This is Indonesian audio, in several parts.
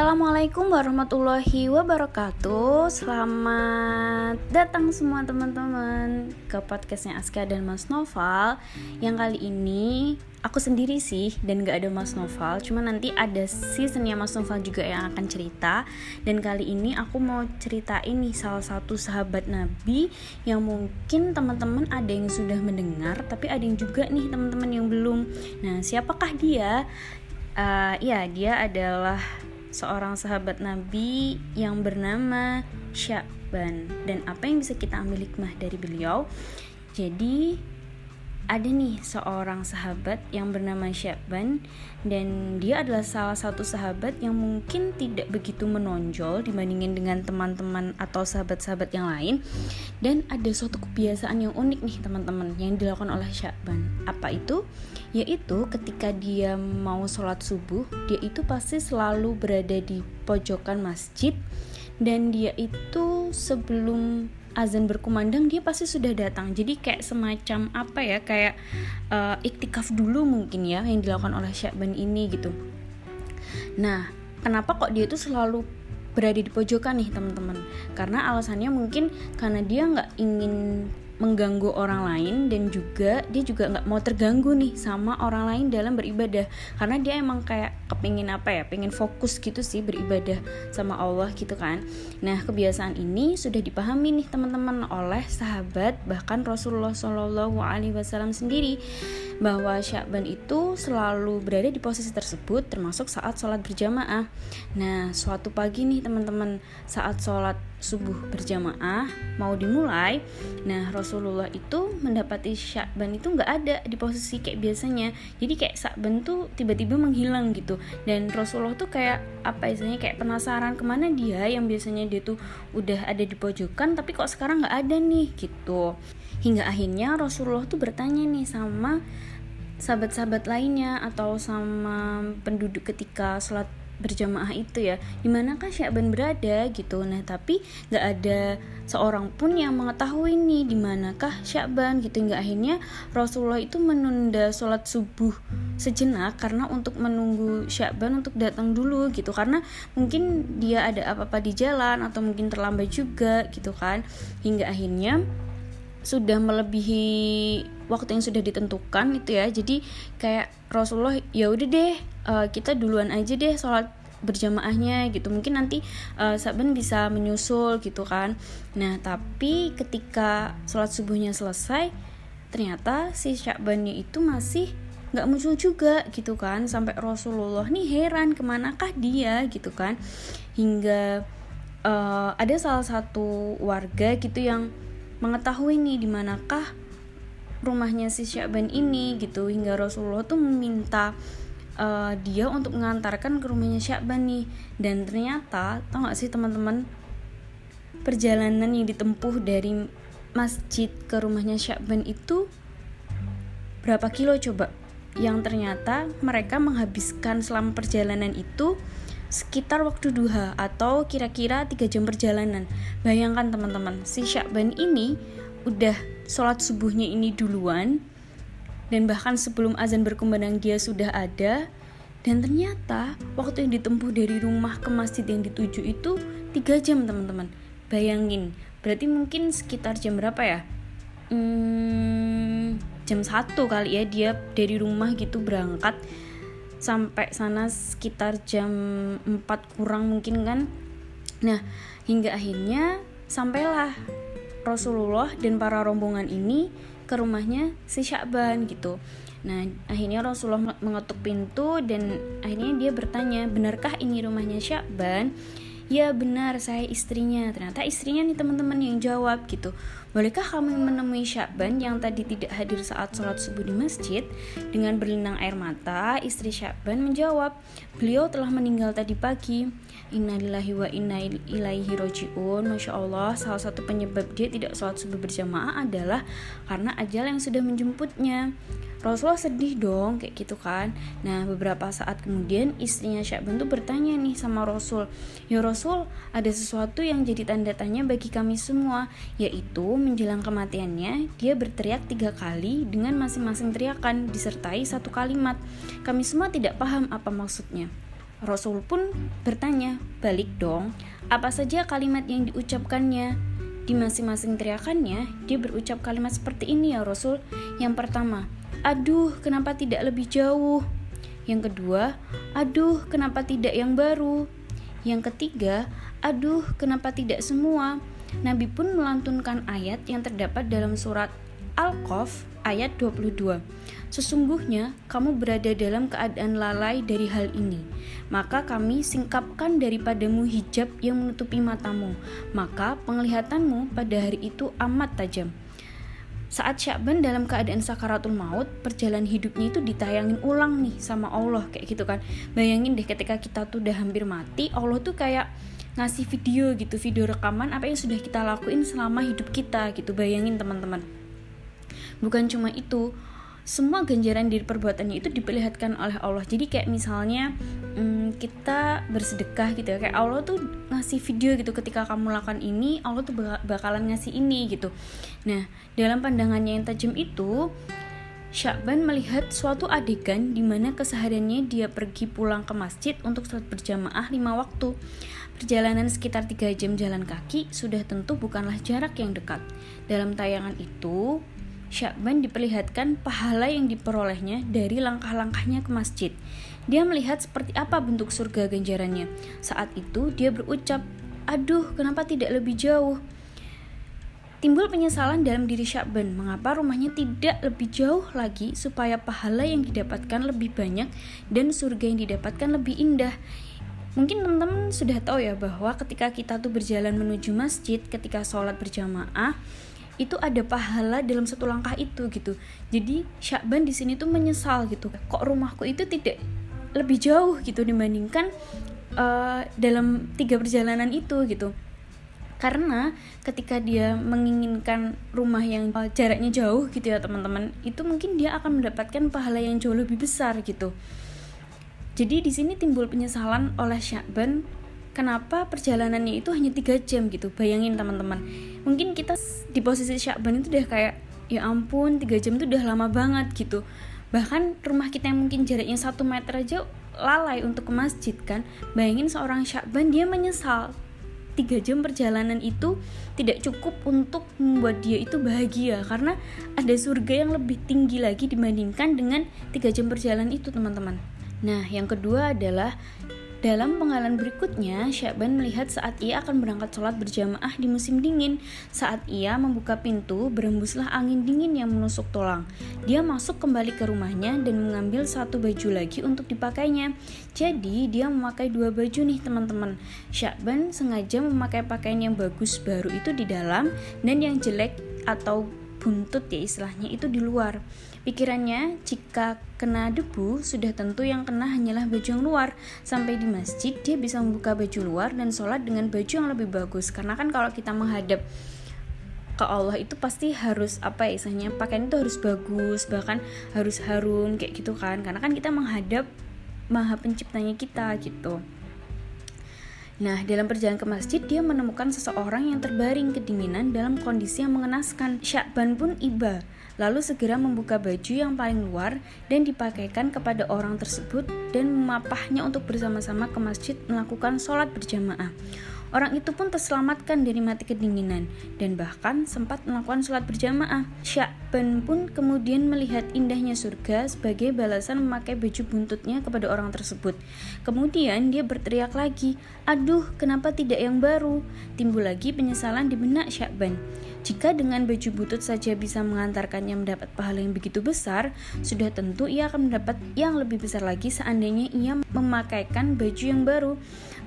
Assalamualaikum warahmatullahi wabarakatuh. Selamat datang semua teman-teman Ke podcastnya Aska dan Mas Noval. Yang kali ini aku sendiri sih Dan gak ada Mas Noval. Cuma nanti ada seasonnya Mas Noval juga yang akan cerita. Dan kali ini aku mau ceritain nih Salah satu sahabat Nabi Yang mungkin teman-teman ada yang sudah mendengar Tapi ada yang juga nih teman-teman yang belum. Nah siapakah dia? Uh, ya dia adalah seorang sahabat Nabi yang bernama Syakban. Dan apa yang bisa kita ambil hikmah dari beliau? Jadi ada nih seorang sahabat yang bernama Syakban dan dia adalah salah satu sahabat yang mungkin tidak begitu menonjol dibandingin dengan teman-teman atau sahabat-sahabat yang lain. Dan ada suatu kebiasaan yang unik nih teman-teman yang dilakukan oleh Syakban. Apa itu? Yaitu ketika dia mau sholat subuh dia itu pasti selalu berada di pojokan masjid. Dan dia itu sebelum azan berkumandang dia pasti sudah datang. Jadi kayak semacam apa ya kayak uh, iktikaf dulu mungkin ya yang dilakukan oleh Syakban ini gitu. Nah kenapa kok dia itu selalu berada di pojokan nih teman-teman? Karena alasannya mungkin karena dia nggak ingin mengganggu orang lain dan juga dia juga nggak mau terganggu nih sama orang lain dalam beribadah. Karena dia emang kayak kepingin apa ya pengen fokus gitu sih beribadah sama Allah gitu kan. Nah kebiasaan ini sudah dipahami nih teman-teman oleh sahabat bahkan Rasulullah Shallallahu Alaihi Wasallam sendiri bahwa Syakban itu selalu berada di posisi tersebut termasuk saat sholat berjamaah. Nah suatu pagi nih teman-teman saat sholat subuh berjamaah mau dimulai nah Rasulullah itu mendapati Syakban itu nggak ada di posisi kayak biasanya. Jadi kayak Syakban tuh tiba-tiba menghilang gitu. Dan Rasulullah tuh kayak apa istilahnya kayak penasaran ke mana dia yang biasanya dia tuh udah ada di pojokan tapi kok sekarang nggak ada nih gitu. Hingga akhirnya Rasulullah tuh bertanya nih sama sahabat-sahabat lainnya atau sama penduduk ketika sholat berjamaah itu ya. Di manakah Syakban berada gitu? Nah tapi nggak ada seorang pun yang mengetahui nih di manakah Syakban gitu? Hingga akhirnya Rasulullah itu menunda sholat subuh sejenak karena untuk menunggu Syakban untuk datang dulu gitu. Karena mungkin dia ada apa-apa di jalan atau mungkin terlambat juga gitu kan. Hingga akhirnya sudah melebihi waktu yang sudah ditentukan itu ya. Jadi kayak Rasulullah ya udah deh uh, kita duluan aja deh sholat berjamaahnya gitu. Mungkin nanti uh, Saban bisa menyusul gitu kan. Nah tapi ketika sholat subuhnya selesai ternyata si Syakbannya itu masih nggak muncul juga gitu kan. Sampai Rasulullah nih heran ke manakah dia? gitu kan. Hingga uh, ada salah satu warga gitu yang mengetahui nih di manakah rumahnya si Syakban ini gitu. Hingga Rasulullah tuh meminta uh, dia untuk mengantarkan ke rumahnya Syakban nih. Dan ternyata tau gak sih teman-teman perjalanan yang ditempuh dari masjid ke rumahnya Syakban itu berapa kilo coba? Yang ternyata mereka menghabiskan selama perjalanan itu sekitar waktu duha atau kira-kira 3 jam perjalanan. Bayangkan teman-teman si Syakban ini udah sholat subuhnya ini duluan dan bahkan sebelum azan berkumandang dia sudah ada. Dan ternyata waktu yang ditempuh dari rumah ke masjid yang dituju itu tiga jam teman-teman. Bayangin berarti mungkin sekitar jam berapa ya? Hmm, jam satu kali ya dia dari rumah gitu berangkat sampai sana sekitar jam 4 kurang mungkin kan? Nah hingga akhirnya sampailah Rasulullah dan para rombongan ini ke rumahnya si Syakban gitu Nah, akhirnya Rasulullah mengetuk pintu dan akhirnya dia bertanya, "Benarkah ini rumahnya Syakban?" Ya benar, saya istrinya. Ternyata istrinya nih teman-teman yang jawab gitu. Bolehkah kami menemui Syakban yang tadi tidak hadir saat sholat subuh di masjid? Dengan berlinang air mata, istri Syakban menjawab, beliau telah meninggal tadi pagi. Innalillahi wa inna ilaihi rojiun Masya Allah salah satu penyebab dia tidak sholat subuh berjamaah adalah Karena ajal yang sudah menjemputnya Rasulullah sedih dong kayak gitu kan Nah beberapa saat kemudian istrinya Syakban tuh bertanya nih sama Rasul Ya Rasul ada sesuatu yang jadi tanda tanya bagi kami semua Yaitu menjelang kematiannya dia berteriak tiga kali dengan masing-masing teriakan disertai satu kalimat Kami semua tidak paham apa maksudnya Rasul pun bertanya, balik dong, apa saja kalimat yang diucapkannya? Di masing-masing teriakannya, dia berucap kalimat seperti ini ya Rasul. Yang pertama, aduh kenapa tidak lebih jauh? Yang kedua, aduh kenapa tidak yang baru? Yang ketiga, aduh kenapa tidak semua? Nabi pun melantunkan ayat yang terdapat dalam surat Al-Qaf ayat 22. Sesungguhnya kamu berada dalam keadaan lalai dari hal ini. Maka kami singkapkan daripadamu hijab yang menutupi matamu. Maka penglihatanmu pada hari itu amat tajam. Saat Syakban dalam keadaan sakaratul maut, perjalanan hidupnya itu ditayangin ulang nih sama Allah kayak gitu kan. Bayangin deh ketika kita tuh udah hampir mati, Allah tuh kayak ngasih video gitu, video rekaman apa yang sudah kita lakuin selama hidup kita gitu. Bayangin teman-teman bukan cuma itu semua ganjaran dari perbuatannya itu diperlihatkan oleh Allah jadi kayak misalnya hmm, kita bersedekah gitu ya kayak Allah tuh ngasih video gitu ketika kamu lakukan ini Allah tuh bakalan ngasih ini gitu nah dalam pandangannya yang tajam itu Syakban melihat suatu adegan di mana kesehariannya dia pergi pulang ke masjid untuk sholat berjamaah lima waktu. Perjalanan sekitar tiga jam jalan kaki sudah tentu bukanlah jarak yang dekat. Dalam tayangan itu, Syakban diperlihatkan pahala yang diperolehnya dari langkah-langkahnya ke masjid. Dia melihat seperti apa bentuk surga ganjarannya. Saat itu dia berucap, "Aduh, kenapa tidak lebih jauh?" Timbul penyesalan dalam diri Syakban, mengapa rumahnya tidak lebih jauh lagi supaya pahala yang didapatkan lebih banyak dan surga yang didapatkan lebih indah. Mungkin teman-teman sudah tahu ya bahwa ketika kita tuh berjalan menuju masjid, ketika sholat berjamaah, itu ada pahala dalam satu langkah itu gitu. Jadi Syakban di sini tuh menyesal gitu. Kok rumahku itu tidak lebih jauh gitu dibandingkan uh, dalam tiga perjalanan itu gitu. Karena ketika dia menginginkan rumah yang uh, jaraknya jauh gitu ya teman-teman itu mungkin dia akan mendapatkan pahala yang jauh lebih besar gitu jadi di sini timbul penyesalan oleh Syakban kenapa perjalanannya itu hanya tiga jam gitu? Bayangin teman-teman. Mungkin kita di posisi Syakban itu udah kayak ya ampun tiga jam itu udah lama banget gitu. Bahkan rumah kita yang mungkin jaraknya satu meter aja lalai untuk ke masjid kan? Bayangin seorang Syakban dia menyesal. Tiga jam perjalanan itu tidak cukup untuk membuat dia itu bahagia karena ada surga yang lebih tinggi lagi dibandingkan dengan tiga jam perjalanan itu teman-teman nah yang kedua adalah dalam pengalaman berikutnya, Syakban melihat saat ia akan berangkat sholat berjamaah di musim dingin. Saat ia membuka pintu, berembuslah angin dingin yang menusuk tulang. Dia masuk kembali ke rumahnya dan mengambil satu baju lagi untuk dipakainya. Jadi, dia memakai dua baju nih teman-teman. Syakban sengaja memakai pakaian yang bagus baru itu di dalam dan yang jelek atau buntut ya istilahnya itu di luar. Pikirannya, jika kena debu, sudah tentu yang kena hanyalah baju yang luar. Sampai di masjid, dia bisa membuka baju luar dan sholat dengan baju yang lebih bagus. Karena kan kalau kita menghadap ke Allah itu pasti harus apa ya istilahnya pakaian itu harus bagus bahkan harus harum kayak gitu kan karena kan kita menghadap maha penciptanya kita gitu Nah, dalam perjalanan ke masjid, dia menemukan seseorang yang terbaring kedinginan dalam kondisi yang mengenaskan. Syakban pun iba lalu segera membuka baju yang paling luar dan dipakaikan kepada orang tersebut dan memapahnya untuk bersama-sama ke masjid melakukan sholat berjamaah. Orang itu pun terselamatkan dari mati kedinginan dan bahkan sempat melakukan sholat berjamaah. Syakban pun kemudian melihat indahnya surga sebagai balasan memakai baju buntutnya kepada orang tersebut. Kemudian dia berteriak lagi, "Aduh, kenapa tidak yang baru?" Timbul lagi penyesalan di benak Syakban. Jika dengan baju butut saja bisa mengantarkannya mendapat pahala yang begitu besar, sudah tentu ia akan mendapat yang lebih besar lagi seandainya ia memakaikan baju yang baru.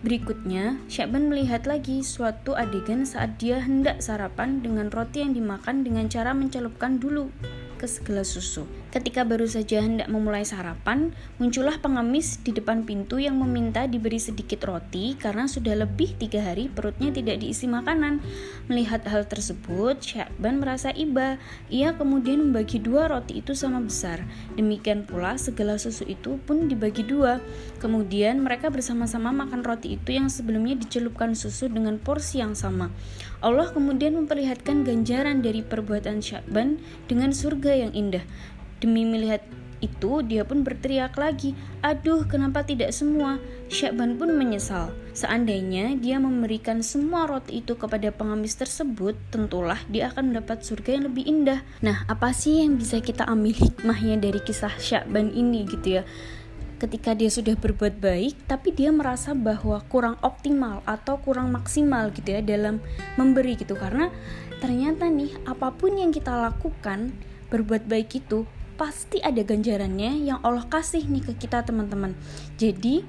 Berikutnya, Syakban melihat lagi suatu adegan saat dia hendak sarapan dengan roti yang dimakan dengan cara mencelupkan dulu ke segelas susu. Ketika baru saja hendak memulai sarapan, muncullah pengemis di depan pintu yang meminta diberi sedikit roti karena sudah lebih tiga hari perutnya tidak diisi makanan. Melihat hal tersebut, Syakban merasa iba. Ia kemudian membagi dua roti itu sama besar. Demikian pula segala susu itu pun dibagi dua. Kemudian mereka bersama-sama makan roti itu yang sebelumnya dicelupkan susu dengan porsi yang sama. Allah kemudian memperlihatkan ganjaran dari perbuatan Syakban dengan surga yang indah. Demi melihat itu dia pun berteriak lagi, aduh kenapa tidak semua? Syakban pun menyesal. Seandainya dia memberikan semua roti itu kepada pengemis tersebut, tentulah dia akan mendapat surga yang lebih indah. Nah, apa sih yang bisa kita ambil hikmahnya dari kisah Syakban ini gitu ya? ketika dia sudah berbuat baik tapi dia merasa bahwa kurang optimal atau kurang maksimal gitu ya dalam memberi gitu karena ternyata nih apa pun yang kita lakukan berbuat baik itu pasti ada ganjarannya yang Allah kasih nih ke kita teman-teman. Jadi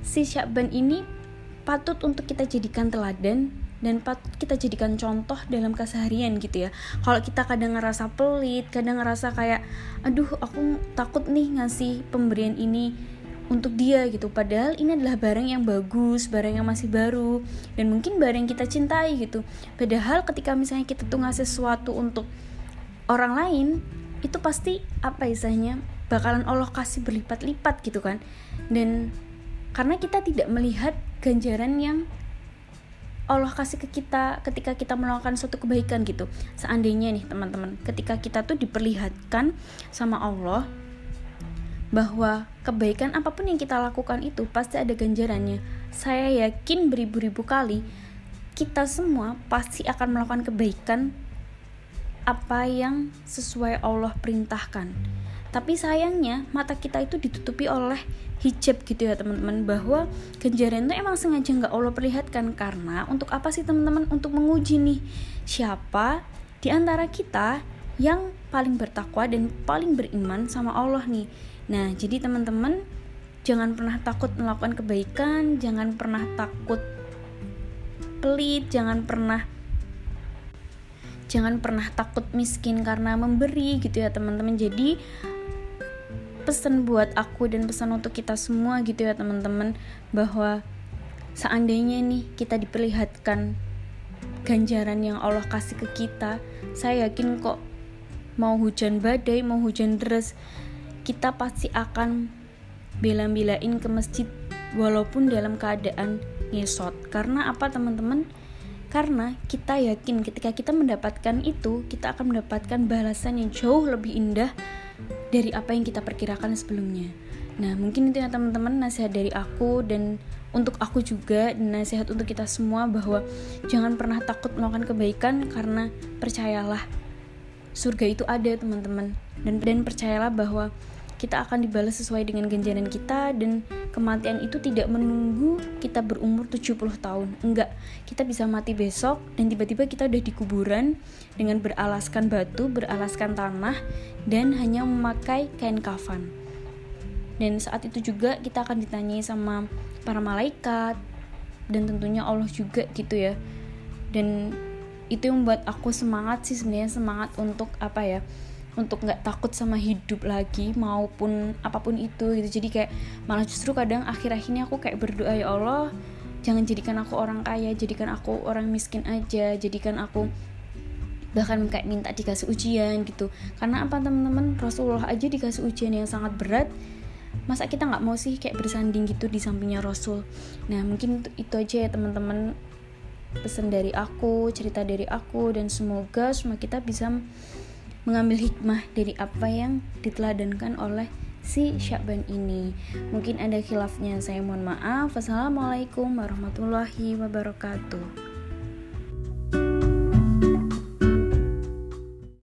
si Syakban ini patut untuk kita jadikan teladan dan patut kita jadikan contoh dalam keseharian gitu ya. Kalau kita kadang ngerasa pelit kadang ngerasa kayak aduh aku takut nih ngasih pemberian ini untuk dia gitu. Padahal ini adalah barang yang bagus barang yang masih baru dan mungkin barang yang kita cintai gitu. Padahal ketika misalnya kita tuh ngasih sesuatu untuk orang lain itu pasti apa istilahnya bakalan Allah kasih berlipat-lipat gitu kan dan karena kita tidak melihat ganjaran yang Allah kasih ke kita ketika kita melakukan suatu kebaikan gitu. Seandainya nih teman-teman, ketika kita tuh diperlihatkan sama Allah bahwa kebaikan apa pun yang kita lakukan itu pasti ada ganjarannya. Saya yakin beribu-ribu kali kita semua pasti akan melakukan kebaikan apa yang sesuai Allah perintahkan. Tapi sayangnya mata kita itu ditutupi oleh hijab gitu ya teman-teman bahwa ganjaran itu emang sengaja nggak Allah perlihatkan. Karena untuk apa sih teman-teman? Untuk menguji nih siapa di antara kita yang paling bertakwa dan paling beriman sama Allah nih. Nah jadi teman-teman jangan pernah takut melakukan kebaikan jangan pernah takut pelit jangan pernah jangan pernah takut miskin karena memberi gitu ya teman-teman. Jadi pesan buat aku dan pesan untuk kita semua gitu ya teman-teman bahwa seandainya nih kita diperlihatkan ganjaran yang Allah kasih ke kita saya yakin kok mau hujan badai mau hujan deras kita pasti akan bela-belain ke masjid walaupun dalam keadaan ngesot. Karena apa teman-teman karena kita yakin ketika kita mendapatkan itu kita akan mendapatkan balasan yang jauh lebih indah dari apa yang kita perkirakan sebelumnya. Nah, mungkin itu ya teman-teman nasihat dari aku dan untuk aku juga dan nasihat untuk kita semua bahwa jangan pernah takut melakukan kebaikan karena percayalah surga itu ada teman-teman dan dan percayalah bahwa kita akan dibalas sesuai dengan ganjaran kita dan kematian itu tidak menunggu kita berumur 70 tahun. Enggak, kita bisa mati besok dan tiba-tiba kita udah di kuburan dengan beralaskan batu, beralaskan tanah dan hanya memakai kain kafan. Dan saat itu juga kita akan ditanyai sama para malaikat dan tentunya Allah juga gitu ya. Dan itu yang membuat aku semangat sih sebenarnya semangat untuk apa ya? Untuk nggak takut sama hidup lagi maupun apa pun itu gitu. Jadi kayak malah justru kadang akhir-akhir ini aku kayak berdoa ya Allah jangan jadikan aku orang kaya jadikan aku orang miskin aja jadikan aku bahkan kayak minta dikasih ujian gitu. Karena apa teman-teman? Rasulullah aja dikasih ujian yang sangat berat. Masa kita nggak mau sih kayak bersanding gitu di sampingnya Rasul? Nah mungkin itu aja ya teman-teman. Pesan dari aku cerita dari aku dan semoga semua kita bisa mengambil hikmah dari apa yang diteladankan oleh si Syakban ini. Mungkin ada khilafnya, saya mohon maaf. Wassalamualaikum warahmatullahi wabarakatuh.